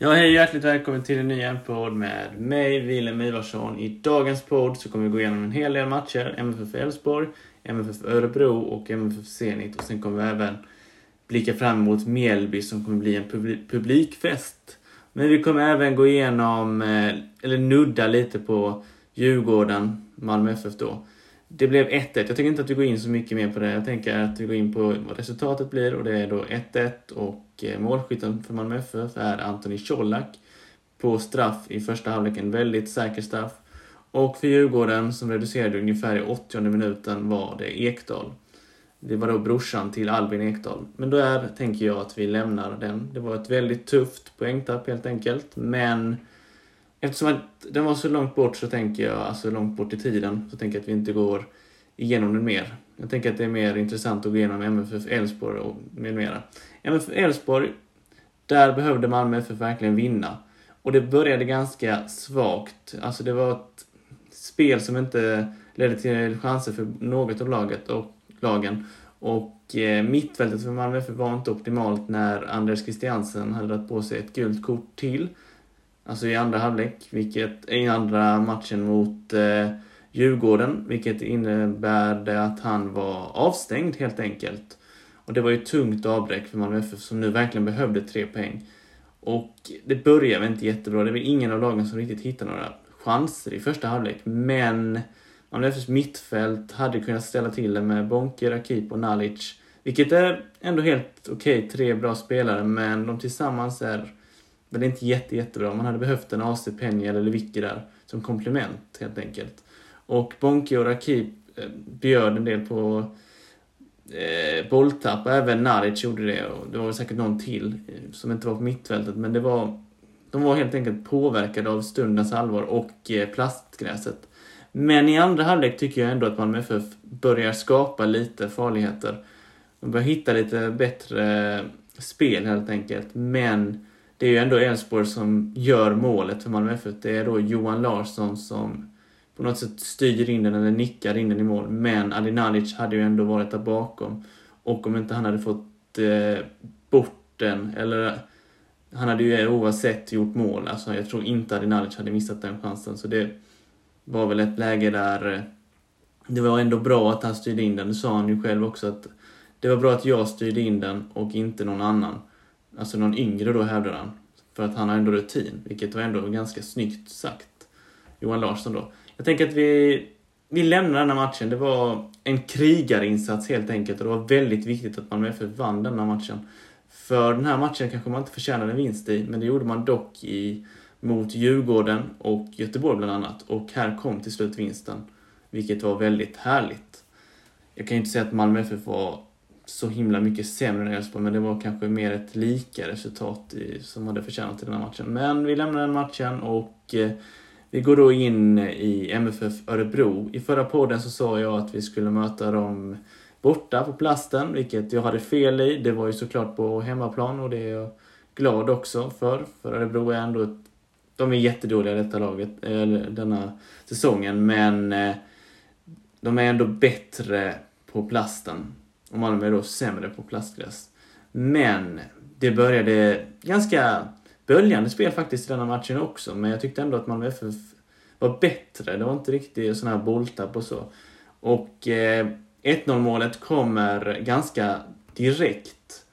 Ja, hej hjärtligt välkommen till en ny podd med mig, Wilhelm Ivarsson. I dagens podd så kommer vi gå igenom en hel del matcher. MFF Elfsborg, MFF Örebro och MFF Zenit. Och sen kommer vi även blicka fram emot Mjällby som kommer bli en publikfest. Men vi kommer även gå igenom, eh, eller nudda lite på Djurgården, Malmö FF då. Det blev 1-1. Jag tänker inte att vi går in så mycket mer på det. Jag tänker att vi går in på vad resultatet blir och det är då 1-1 och eh, målskytten för Malmö FF är Antoni Colak på straff i första halvleken. Väldigt säker straff. Och för Djurgården som reducerade ungefär i 80 minuten var det Ekdal. Det var då brorsan till Albin Ekdal. Men där tänker jag att vi lämnar den. Det var ett väldigt tufft poängtapp helt enkelt. Men eftersom att den var så långt bort så tänker jag, alltså långt bort i tiden, så tänker jag att vi inte går igenom den mer. Jag tänker att det är mer intressant att gå igenom MFF Elfsborg och med mera. MFF Elfsborg, där behövde Malmö FF verkligen vinna. Och det började ganska svagt. Alltså det var ett spel som inte ledde till chanser för något av laget och lagen. Och eh, mittfältet för Malmö FF var inte optimalt när Anders Christiansen hade dragit på sig ett gult kort till. Alltså i andra halvlek, vilket i andra matchen mot eh, Djurgården, vilket innebär att han var avstängd helt enkelt. Och det var ju ett tungt avbräck för Malmö FF som nu verkligen behövde tre poäng. Och det började väl inte jättebra. Det var ingen av lagen som riktigt hittade några chanser i första halvlek. Men Malmö FFs mittfält hade kunnat ställa till det med Bonke, Rakip och Nalic. Vilket är ändå helt okej, tre bra spelare, men de tillsammans är väl inte jätte, jättebra. Man hade behövt en AC Penja eller Lewicki där som komplement helt enkelt. Och Bonke och Rakip eh, bjöd en del på eh, bolltapp och även Naric gjorde det och det var säkert någon till eh, som inte var på mittfältet men det var de var helt enkelt påverkade av stundens allvar och eh, plastgräset. Men i andra halvlek tycker jag ändå att Malmö FF börjar skapa lite farligheter. De börjar hitta lite bättre eh, spel helt enkelt. Men det är ju ändå Elfsborg som gör målet för Malmö FF. Det är då Johan Larsson som på något sätt styr in den eller nickar in den i mål. Men Adinalic hade ju ändå varit där bakom. Och om inte han hade fått eh, bort den, eller han hade ju oavsett gjort mål. Alltså jag tror inte Adinalic hade missat den chansen. Så det var väl ett läge där eh, det var ändå bra att han styrde in den. Det sa han ju själv också att det var bra att jag styrde in den och inte någon annan. Alltså någon yngre då hävdar han. För att han har ändå rutin, vilket var ändå ganska snyggt sagt. Johan Larsson då. Jag tänker att vi, vi lämnar den här matchen. Det var en krigarinsats helt enkelt och det var väldigt viktigt att Malmö FF vann den här matchen. För den här matchen kanske man inte förtjänade en vinst i, men det gjorde man dock i, mot Djurgården och Göteborg bland annat. Och här kom till slut vinsten, vilket var väldigt härligt. Jag kan ju inte säga att Malmö FF var så himla mycket sämre än Elfsborg, men det var kanske mer ett lika resultat i, som hade förtjänat i den här matchen. Men vi lämnar den matchen och eh, vi går då in i MFF Örebro. I förra podden så sa jag att vi skulle möta dem borta på plasten, vilket jag hade fel i. Det var ju såklart på hemmaplan och det är jag glad också för. För Örebro är ändå ett, de är jättedåliga detta laget, eller denna säsongen, men eh, de är ändå bättre på plasten. Och Malmö är då sämre på plastgräs. Men det började ganska böljande spel faktiskt i denna matchen också. Men jag tyckte ändå att Malmö FF var bättre. Det var inte riktigt sån här bolltapp och så. Och eh, 1-0 målet kommer ganska direkt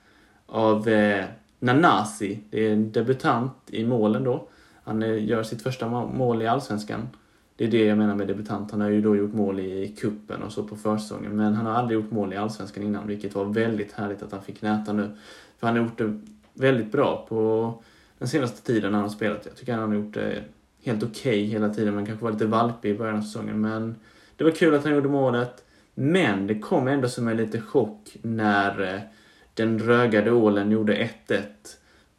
av eh, Nanasi. Det är en debutant i målen då. Han eh, gör sitt första mål i Allsvenskan. Det är det jag menar med debutant. Han har ju då gjort mål i kuppen och så på försäsongen. Men han har aldrig gjort mål i Allsvenskan innan, vilket var väldigt härligt att han fick näta nu. För han har gjort det väldigt bra på den senaste tiden när han har spelat. Jag tycker han har gjort det helt okej okay hela tiden, men kanske var lite valpig i början av säsongen. Men det var kul att han gjorde målet. Men det kom ändå som en liten chock när eh, den rögade ålen gjorde 1-1.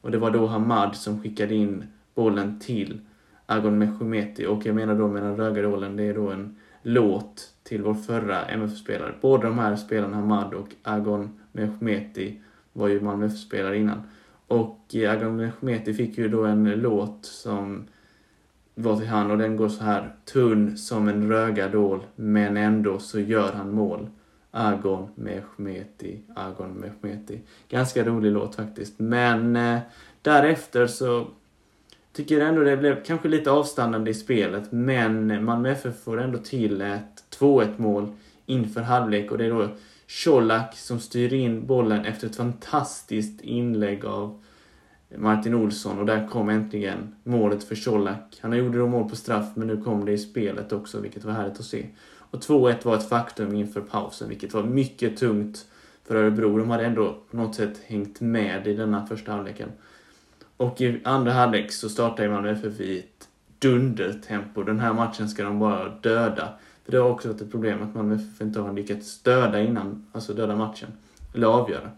Och det var då Hamad som skickade in bollen till Agon Meshumeti. Och jag menar då med den rollen, det är då en låt till vår förra MFF-spelare. Båda de här spelarna, Hamad och Agon Meshumeti, var ju Malmö FF-spelare innan. Och eh, Agon Meshumeti fick ju då en låt som var till han och den går så här. Tunn som en rögadål, men ändå så gör han mål. Agon Mehmeti, Agon Mehmeti. Ganska rolig låt faktiskt. Men eh, därefter så tycker ändå det blev kanske lite avstannande i spelet. Men Malmö FF får ändå till ett 2-1 mål inför halvlek och det är då Colak som styr in bollen efter ett fantastiskt inlägg av Martin Olsson och där kom äntligen målet för Colak. Han gjorde då mål på straff men nu kom det i spelet också vilket var härligt att se. Och 2-1 var ett faktum inför pausen vilket var mycket tungt för Örebro. De hade ändå på något sätt hängt med i denna första halvleken. Och i andra halvlek så startade Malmö FF i ett dundertempo. Den här matchen ska de bara döda. För det har också varit ett problem att Malmö FF inte har lyckats döda innan, alltså döda matchen. Eller avgöra.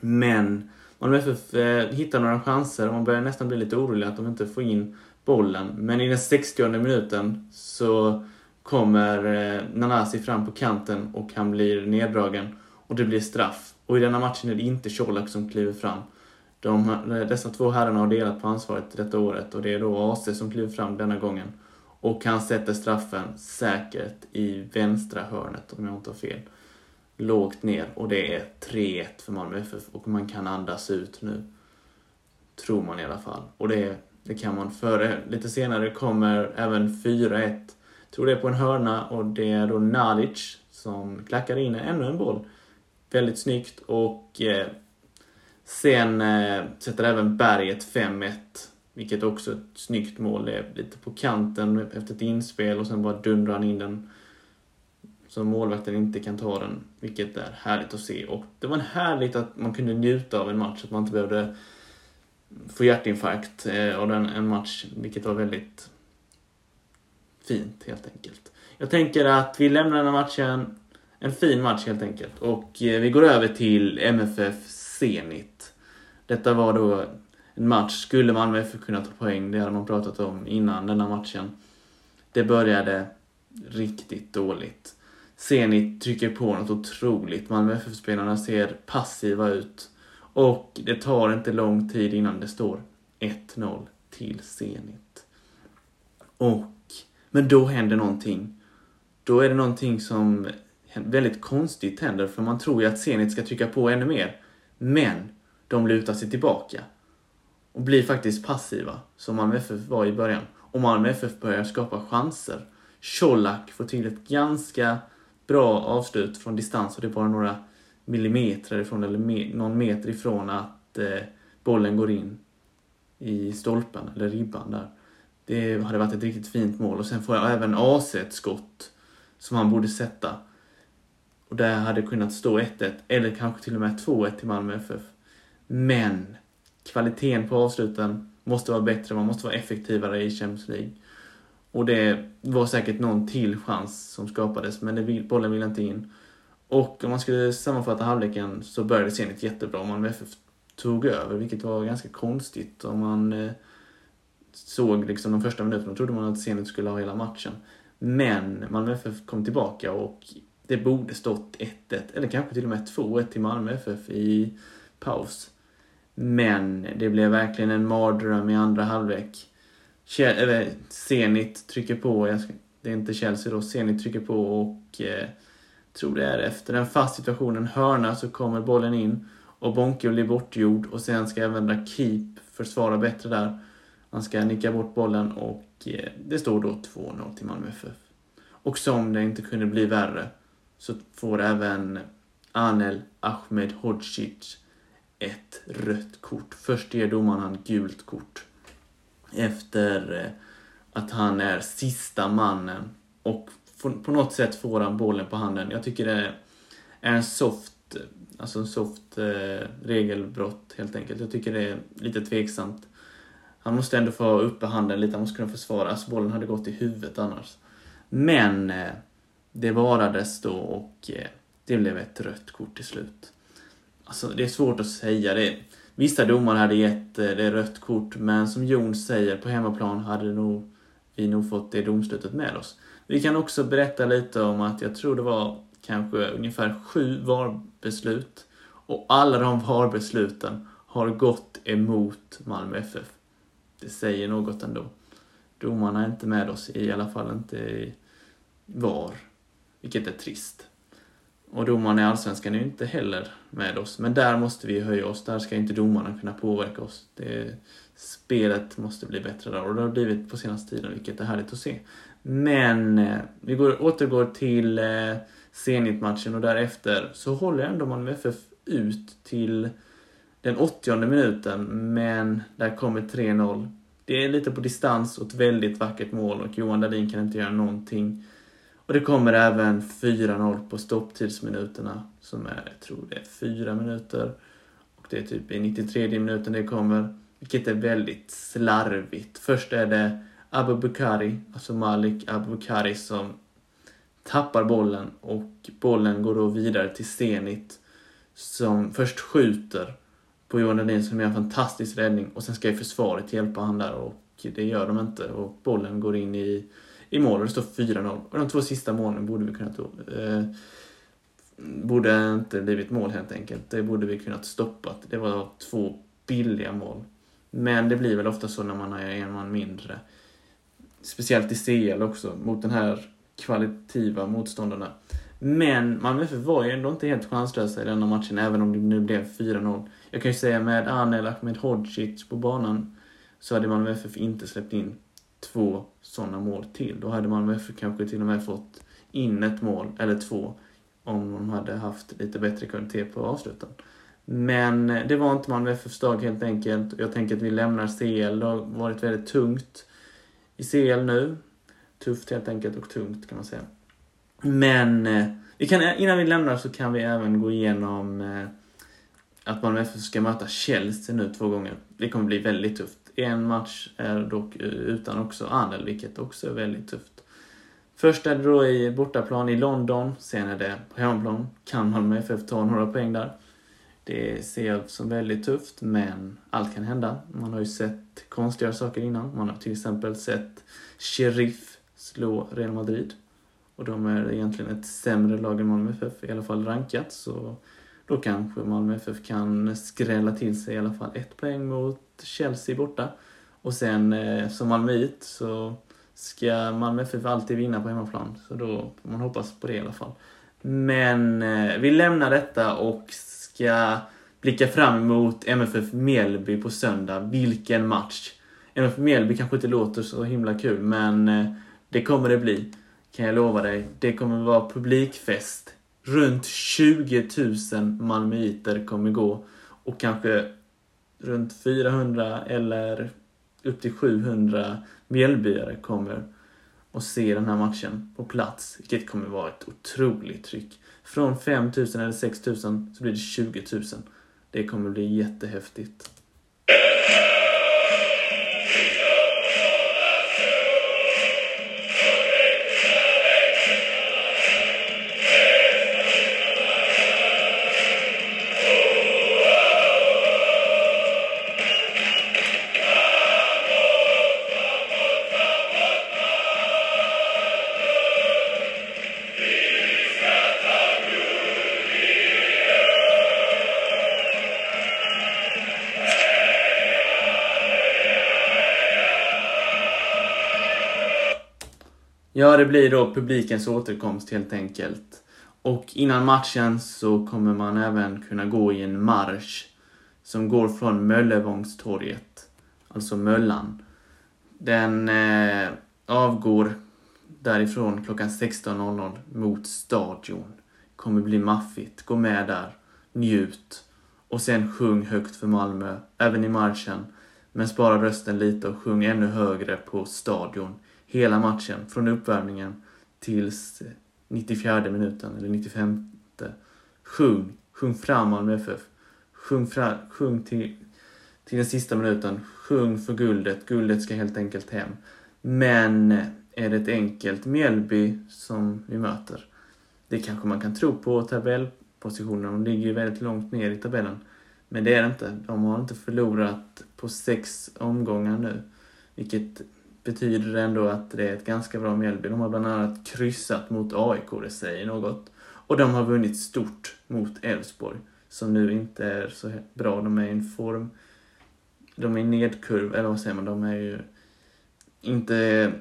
Men Malmö FF eh, hittar några chanser och man börjar nästan bli lite orolig att de inte får in bollen. Men i den 60 minuten så kommer eh, Nanasi fram på kanten och han blir neddragen och det blir straff. Och i denna matchen är det inte Colak som kliver fram. De, eh, dessa två herrarna har delat på ansvaret detta året och det är då AC som kliver fram denna gången. Och han sätter straffen säkert i vänstra hörnet om jag inte har fel. Lågt ner och det är 3-1 för Malmö FF och man kan andas ut nu. Tror man i alla fall. Och det, det kan man. Före, lite senare kommer även 4-1. Tror det är på en hörna och det är då Nalic som klackar in ännu en boll. Väldigt snyggt och eh, sen eh, sätter även Berget 5-1 vilket också är ett snyggt mål. Det är lite på kanten efter ett inspel och sen bara dundrar han in den. Så målvakten inte kan ta den, vilket är härligt att se. Och det var härligt att man kunde njuta av en match, att man inte behövde få hjärtinfarkt eh, av en match, vilket var väldigt fint helt enkelt. Jag tänker att vi lämnar den här matchen, en fin match helt enkelt, och eh, vi går över till MFF Zenit. Detta var då en match. Skulle Malmö FF kunna ta poäng? Det hade man pratat om innan denna matchen. Det började riktigt dåligt. Zenit trycker på något otroligt. Malmö FF-spelarna ser passiva ut. Och det tar inte lång tid innan det står 1-0 till Zenit. Och, men då händer någonting. Då är det någonting som väldigt konstigt händer, för man tror ju att Zenit ska trycka på ännu mer. Men de lutar sig tillbaka och blir faktiskt passiva, som Malmö FF var i början. Och Malmö FF börjar skapa chanser. Colak får till ett ganska bra avslut från distans och det är bara några millimeter ifrån, eller me någon meter ifrån att eh, bollen går in i stolpen, eller ribban där. Det hade varit ett riktigt fint mål och sen får jag även AC ett skott som han borde sätta. Och där hade kunnat stå 1-1 eller kanske till och med 2-1 till Malmö FF. Men kvaliteten på avsluten måste vara bättre, man måste vara effektivare i Champions League. Och det var säkert någon till chans som skapades, men det, bollen ville inte in. Och om man skulle sammanfatta halvleken så började Zenit jättebra. Malmö FF tog över, vilket var ganska konstigt. Om man eh, såg liksom de första minuterna trodde man att Zenit skulle ha hela matchen. Men Malmö FF kom tillbaka och det borde stått 1-1, eller kanske till och med 2-1 till Malmö FF i paus. Men det blev verkligen en mardröm i andra halvlek. Zenit trycker på, det är inte Chelsea då, Zenit trycker på och eh, tror det är efter en fast situation, en hörna, så kommer bollen in och Bonke blir bortgjord och sen ska även Rakip försvara bättre där. Han ska nicka bort bollen och eh, det står då 2-0 till Malmö FF. Och som det inte kunde bli värre så får även Anel Ahmed Hodzic ett rött kort. Först ger domaren han gult kort. Efter eh, att han är sista mannen. Och på något sätt får han bollen på handen. Jag tycker det är en soft, alltså en soft eh, regelbrott helt enkelt. Jag tycker det är lite tveksamt. Han måste ändå få uppe handen lite, han måste kunna försvara. Alltså bollen hade gått i huvudet annars. Men eh, det varades då och eh, det blev ett rött kort till slut. Alltså det är svårt att säga. Det Vissa domare hade gett eh, det rött kort, men som Jon säger, på hemmaplan hade nog, vi nog fått det domslutet med oss. Vi kan också berätta lite om att jag tror det var kanske ungefär sju VAR-beslut och alla de VAR-besluten har gått emot Malmö FF. Det säger något ändå. Domarna är inte med oss, i alla fall inte i VAR, vilket är trist. Och domarna i Allsvenskan är ju inte heller med oss, men där måste vi höja oss. Där ska inte domarna kunna påverka oss. Det, spelet måste bli bättre där och det har blivit på senaste tiden, vilket är härligt att se. Men eh, vi går, återgår till eh, Zenit-matchen och därefter så håller ändå Malmö FF ut till den 80 minuten, men där kommer 3-0. Det är lite på distans och ett väldigt vackert mål och Johan Dahlin kan inte göra någonting. Och det kommer även 4-0 på stopptidsminuterna, som är, jag tror det är 4 minuter. Och det är typ i 93 minuten det kommer, vilket är väldigt slarvigt. Först är det Abu Bukari, alltså Malik Abu Bukari som tappar bollen och bollen går då vidare till Zenit som först skjuter på Johan Dahlin som gör en fantastisk räddning och sen ska ju försvaret hjälpa han där och det gör de inte och bollen går in i, i mål och det står 4-0. Och de två sista målen borde vi kunnat eh, borde inte blivit mål helt enkelt. Det borde vi kunnat stoppat. Det var två billiga mål. Men det blir väl ofta så när man är en man mindre. Speciellt i CL också, mot den här kvalitativa motståndarna. Men Malmö FF var ju ändå inte helt chanslösa i denna matchen, även om det nu blev 4-0. Jag kan ju säga med Anel Ahmedhodzic på banan så hade Malmö FF inte släppt in två sådana mål till. Då hade Malmö FF kanske till och med fått in ett mål, eller två, om de hade haft lite bättre kvalitet på avsluten. Men eh, det var inte Malmö FFs dag helt enkelt. Jag tänker att vi lämnar CL. Det har varit väldigt tungt i CL nu. Tufft helt enkelt och tungt kan man säga. Men eh, vi kan, eh, innan vi lämnar så kan vi även gå igenom att Malmö FF ska möta Chelsea nu två gånger. Det kommer bli väldigt tufft. En match är dock eh, utan också Anel, vilket också är väldigt tufft. Först är det då i bortaplan i London, sen är det på hemmaplan. Kan Malmö FF ta några poäng där? Det ser jag som väldigt tufft, men allt kan hända. Man har ju sett konstiga saker innan. Man har till exempel sett Sheriff slå Real Madrid. Och de är egentligen ett sämre lag än Malmö FF, i alla fall rankat. Så då kanske Malmö FF kan skrälla till sig i alla fall ett poäng mot Chelsea borta. Och sen eh, som Malmöit så ska Malmö FF alltid vinna på hemmaplan. Så då får man hoppas på det i alla fall. Men eh, vi lämnar detta och ska blicka fram emot MFF Mjällby på söndag. Vilken match! MFF Mjällby kanske inte låter så himla kul, men eh, det kommer det bli. Kan jag lova dig. Det kommer vara publikfest. Runt 20 000 malmöiter kommer gå och kanske runt 400 eller upp till 700 Mjällbyare kommer och se den här matchen på plats, vilket kommer vara ett otroligt tryck. Från 5 000 eller 6 000 så blir det 20 000. Det kommer bli jättehäftigt. Ja, det blir då publikens återkomst helt enkelt. Och innan matchen så kommer man även kunna gå i en marsch som går från Möllevångstorget, alltså Möllan. Den eh, avgår därifrån klockan 16.00 mot Stadion. Kommer bli maffigt. Gå med där, njut och sen sjung högt för Malmö, även i marschen. Men spara rösten lite och sjung ännu högre på Stadion hela matchen, från uppvärmningen tills 94 minuten, eller 95. Sjung, sjung fram Malmö FF. Sjung, fra, sjung till, till den sista minuten. Sjung för guldet. Guldet ska helt enkelt hem. Men är det ett enkelt Mjällby som vi möter? Det kanske man kan tro på tabellpositionen. De ligger ju väldigt långt ner i tabellen. Men det är det inte. De har inte förlorat på sex omgångar nu. Vilket betyder det ändå att det är ett ganska bra Mjällby. De har bland annat kryssat mot AIK, det säger något. Och de har vunnit stort mot Elfsborg, som nu inte är så bra. De är i en form... De är i nedkurv, eller vad säger man? De är ju inte...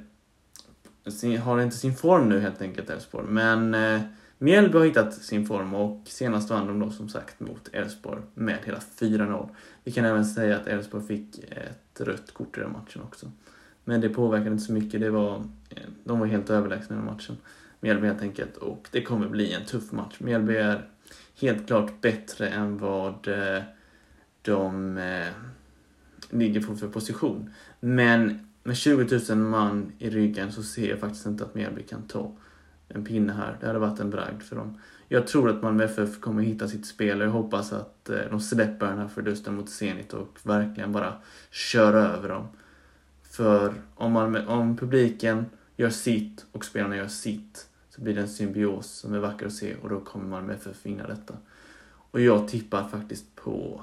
Har inte sin form nu helt enkelt, Elfsborg. Men eh, Mjällby har hittat sin form och senast vann de då som sagt mot Elfsborg med hela 4-0. Vi kan även säga att Elfsborg fick ett rött kort i den matchen också. Men det påverkade inte så mycket. Det var, eh, de var helt överlägsna i den matchen. Mjällby helt enkelt. Och det kommer bli en tuff match. Mjällby är helt klart bättre än vad eh, de eh, ligger på för position. Men med 20 000 man i ryggen så ser jag faktiskt inte att Mjällby kan ta en pinne här. Det hade varit en bragd för dem. Jag tror att Malmö FF kommer hitta sitt spel och jag hoppas att eh, de släpper den här förlusten mot Zenit och verkligen bara kör över dem. För om, man, om publiken gör sitt och spelarna gör sitt så blir det en symbios som är vacker att se och då kommer Malmö FF vinna detta. Och jag tippar faktiskt på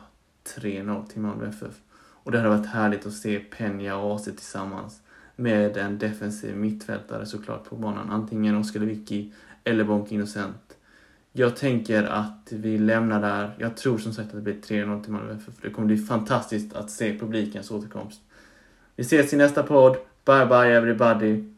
3-0 till Malmö FF. Och det hade varit härligt att se Peña och AC tillsammans med en defensiv mittfältare såklart på banan. Antingen Oskar Lewicki eller Bonk Innocent. Jag tänker att vi lämnar där. Jag tror som sagt att det blir 3-0 till Malmö FF. Det kommer bli fantastiskt att se publikens återkomst. Vi ses i nästa podd. Bye bye everybody.